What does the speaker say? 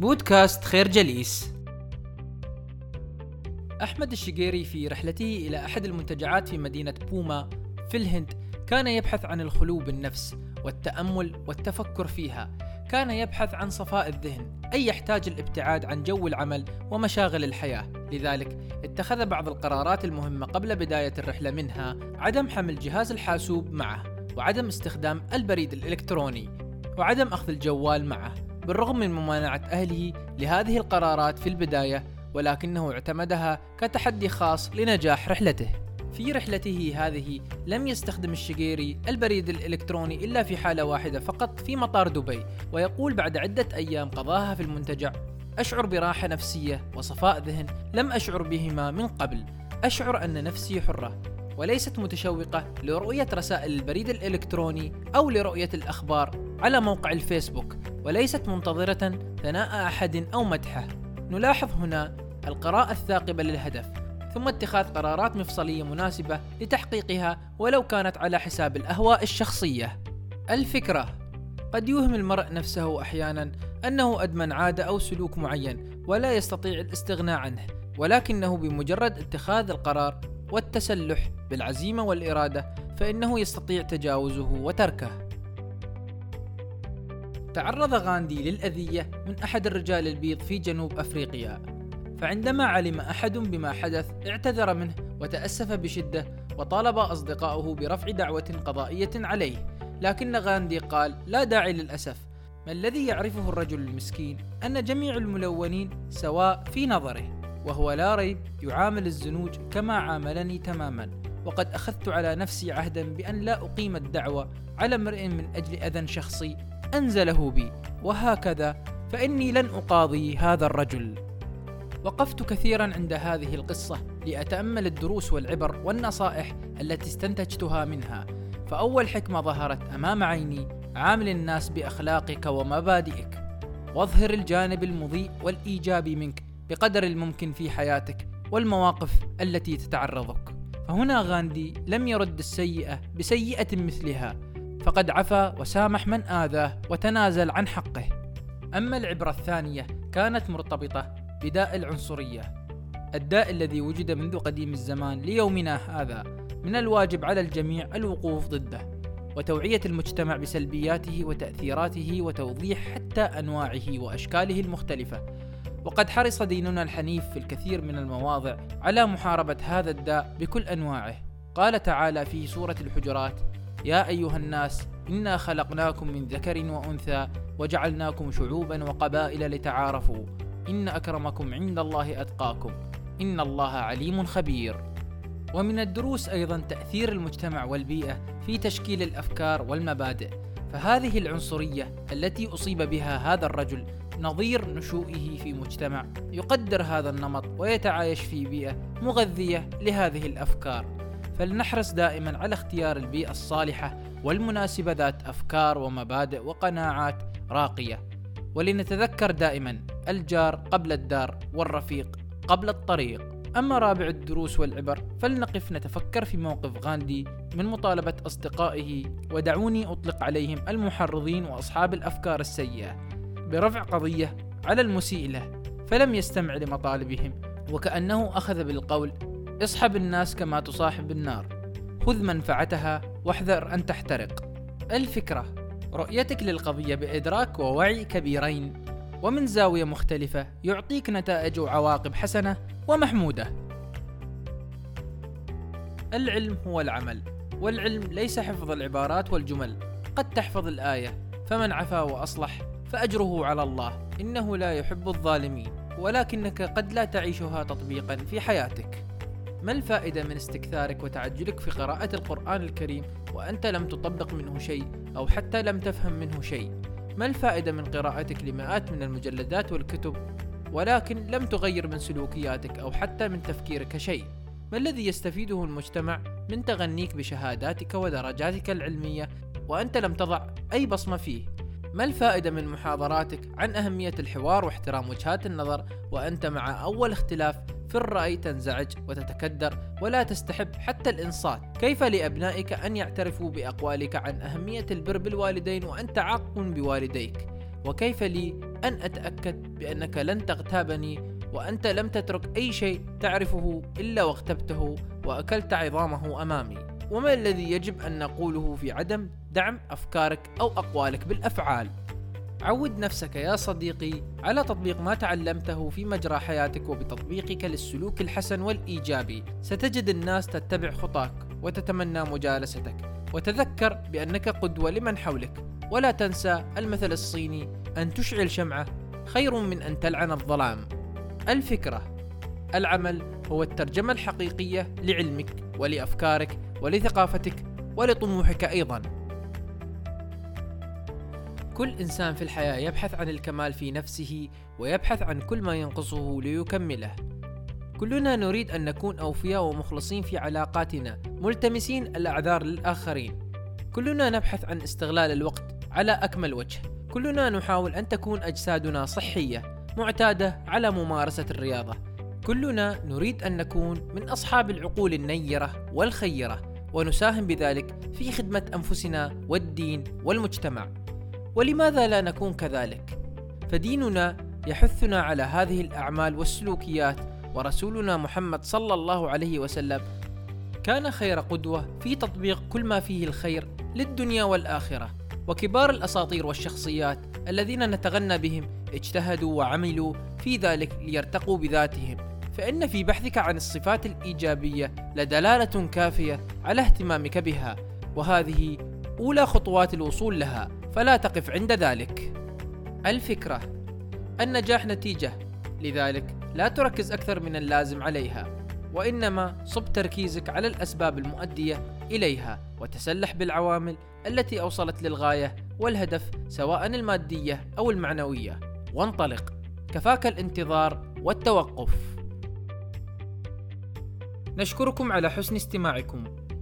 بودكاست خير جليس. أحمد الشقيري في رحلته إلى أحد المنتجعات في مدينة بوما في الهند كان يبحث عن الخلو بالنفس والتأمل والتفكر فيها. كان يبحث عن صفاء الذهن أي يحتاج الابتعاد عن جو العمل ومشاغل الحياة. لذلك اتخذ بعض القرارات المهمة قبل بداية الرحلة منها عدم حمل جهاز الحاسوب معه وعدم استخدام البريد الإلكتروني وعدم أخذ الجوال معه. بالرغم من ممانعة أهله لهذه القرارات في البداية ولكنه اعتمدها كتحدي خاص لنجاح رحلته. في رحلته هذه لم يستخدم الشقيري البريد الإلكتروني إلا في حالة واحدة فقط في مطار دبي ويقول بعد عدة أيام قضاها في المنتجع أشعر براحة نفسية وصفاء ذهن لم أشعر بهما من قبل. أشعر أن نفسي حرة وليست متشوقة لرؤية رسائل البريد الإلكتروني أو لرؤية الأخبار على موقع الفيسبوك وليست منتظرة ثناء أحد أو مدحه نلاحظ هنا القراءة الثاقبة للهدف ثم اتخاذ قرارات مفصلية مناسبة لتحقيقها ولو كانت على حساب الأهواء الشخصية. الفكرة قد يوهم المرء نفسه أحيانا أنه أدمن عادة أو سلوك معين ولا يستطيع الاستغناء عنه، ولكنه بمجرد اتخاذ القرار والتسلح بالعزيمة والإرادة فإنه يستطيع تجاوزه وتركه. تعرض غاندي للأذية من أحد الرجال البيض في جنوب أفريقيا فعندما علم أحد بما حدث اعتذر منه وتأسف بشدة وطالب أصدقائه برفع دعوة قضائية عليه لكن غاندي قال لا داعي للأسف. ما الذي يعرفه الرجل المسكين؟ أن جميع الملونين سواء في نظره وهو لا ريب يعامل الزنوج كما عاملني تماما. وقد أخذت على نفسي عهدا بأن لا أقيم الدعوة على امرئ من أجل أذى شخصي أنزله بي وهكذا فإني لن أقاضي هذا الرجل. وقفت كثيرا عند هذه القصة لأتأمل الدروس والعبر والنصائح التي استنتجتها منها. فأول حكمة ظهرت أمام عيني عامل الناس بأخلاقك ومبادئك. واظهر الجانب المضيء والإيجابي منك بقدر الممكن في حياتك والمواقف التي تتعرضك. فهنا غاندي لم يرد السيئة بسيئة مثلها. فقد عفا وسامح من آذاه وتنازل عن حقه. أما العبرة الثانية كانت مرتبطة بداء العنصرية الداء الذي وجد منذ قديم الزمان ليومنا هذا من الواجب على الجميع الوقوف ضده وتوعية المجتمع بسلبياته وتأثيراته وتوضيح حتى أنواعه وأشكاله المختلفة. وقد حرص ديننا الحنيف في الكثير من المواضع على محاربة هذا الداء بكل أنواعه. قال تعالى في سورة الحجرات يا أيها الناس إنا خلقناكم من ذكر وأنثى وجعلناكم شعوبا وقبائل لتعارفوا. إن أكرمكم عند الله أتقاكم. إن الله عليم خبير. ومن الدروس أيضا تأثير المجتمع والبيئة في تشكيل الأفكار والمبادئ. فهذه العنصرية التي أصيب بها هذا الرجل نظير نشوئه في مجتمع يقدر هذا النمط ويتعايش في بيئة مغذية لهذه الأفكار. فلنحرص دائما على اختيار البيئة الصالحة والمناسبة ذات أفكار ومبادئ وقناعات راقية. ولنتذكر دائما الجار قبل الدار والرفيق قبل الطريق. أما رابع الدروس والعبر فلنقف نتفكر في موقف غاندي من مطالبة أصدقائه ودعوني أطلق عليهم المحرضين وأصحاب الأفكار السيئة برفع قضية على المسيء له فلم يستمع لمطالبهم وكأنه أخذ بالقول اصحب الناس كما تصاحب النار خذ منفعتها واحذر أن تحترق الفكرة رؤيتك للقضية بإدراك ووعي كبيرين ومن زاوية مختلفة يعطيك نتائج وعواقب حسنة ومحمودة. العلم هو العمل، والعلم ليس حفظ العبارات والجمل، قد تحفظ الآية، فمن عفا وأصلح فأجره على الله، إنه لا يحب الظالمين، ولكنك قد لا تعيشها تطبيقا في حياتك. ما الفائدة من استكثارك وتعجلك في قراءة القرآن الكريم وأنت لم تطبق منه شيء أو حتى لم تفهم منه شيء؟ ما الفائدة من قراءتك لمئات من المجلدات والكتب ولكن لم تغير من سلوكياتك أو حتى من تفكيرك شيء؟ ما الذي يستفيده المجتمع من تغنيك بشهاداتك ودرجاتك العلمية وأنت لم تضع أي بصمة فيه؟ ما الفائدة من محاضراتك عن أهمية الحوار واحترام وجهات النظر وأنت مع أول اختلاف في الرأي تنزعج وتتكدر ولا تستحب حتى الإنصات. كيف لأبنائك أن يعترفوا بأقوالك عن أهمية البر بالوالدين وأنت عاق بوالديك؟ وكيف لي أن أتأكد بأنك لن تغتابني وأنت لم تترك أي شيء تعرفه إلا واغتبته وأكلت عظامه أمامي؟ وما الذي يجب أن نقوله في عدم دعم أفكارك أو أقوالك بالأفعال؟ عود نفسك يا صديقي على تطبيق ما تعلمته في مجرى حياتك وبتطبيقك للسلوك الحسن والإيجابي. ستجد الناس تتبع خطاك وتتمنى مجالستك. وتذكر بأنك قدوة لمن حولك. ولا تنسى المثل الصيني أن تشعل شمعة خير من أن تلعن الظلام. الفكرة العمل هو الترجمة الحقيقية لعلمك ولأفكارك ولثقافتك ولطموحك أيضاً. كل إنسان في الحياة يبحث عن الكمال في نفسه ويبحث عن كل ما ينقصه ليكمله. كلنا نريد أن نكون أوفياء ومخلصين في علاقاتنا، ملتمسين الأعذار للآخرين. كلنا نبحث عن استغلال الوقت على أكمل وجه. كلنا نحاول أن تكون أجسادنا صحية، معتادة على ممارسة الرياضة. كلنا نريد أن نكون من أصحاب العقول النيرة والخيرة، ونساهم بذلك في خدمة أنفسنا والدين والمجتمع. ولماذا لا نكون كذلك؟ فديننا يحثنا على هذه الأعمال والسلوكيات ورسولنا محمد صلى الله عليه وسلم كان خير قدوة في تطبيق كل ما فيه الخير للدنيا والآخرة. وكبار الأساطير والشخصيات الذين نتغنى بهم اجتهدوا وعملوا في ذلك ليرتقوا بذاتهم. فإن في بحثك عن الصفات الإيجابية لدلالة كافية على اهتمامك بها وهذه أولى خطوات الوصول لها فلا تقف عند ذلك. الفكرة النجاح نتيجة لذلك لا تركز أكثر من اللازم عليها وإنما صب تركيزك على الأسباب المؤدية إليها وتسلح بالعوامل التي أوصلت للغاية والهدف سواء المادية أو المعنوية. وانطلق. كفاك الانتظار والتوقف. نشكركم على حسن استماعكم.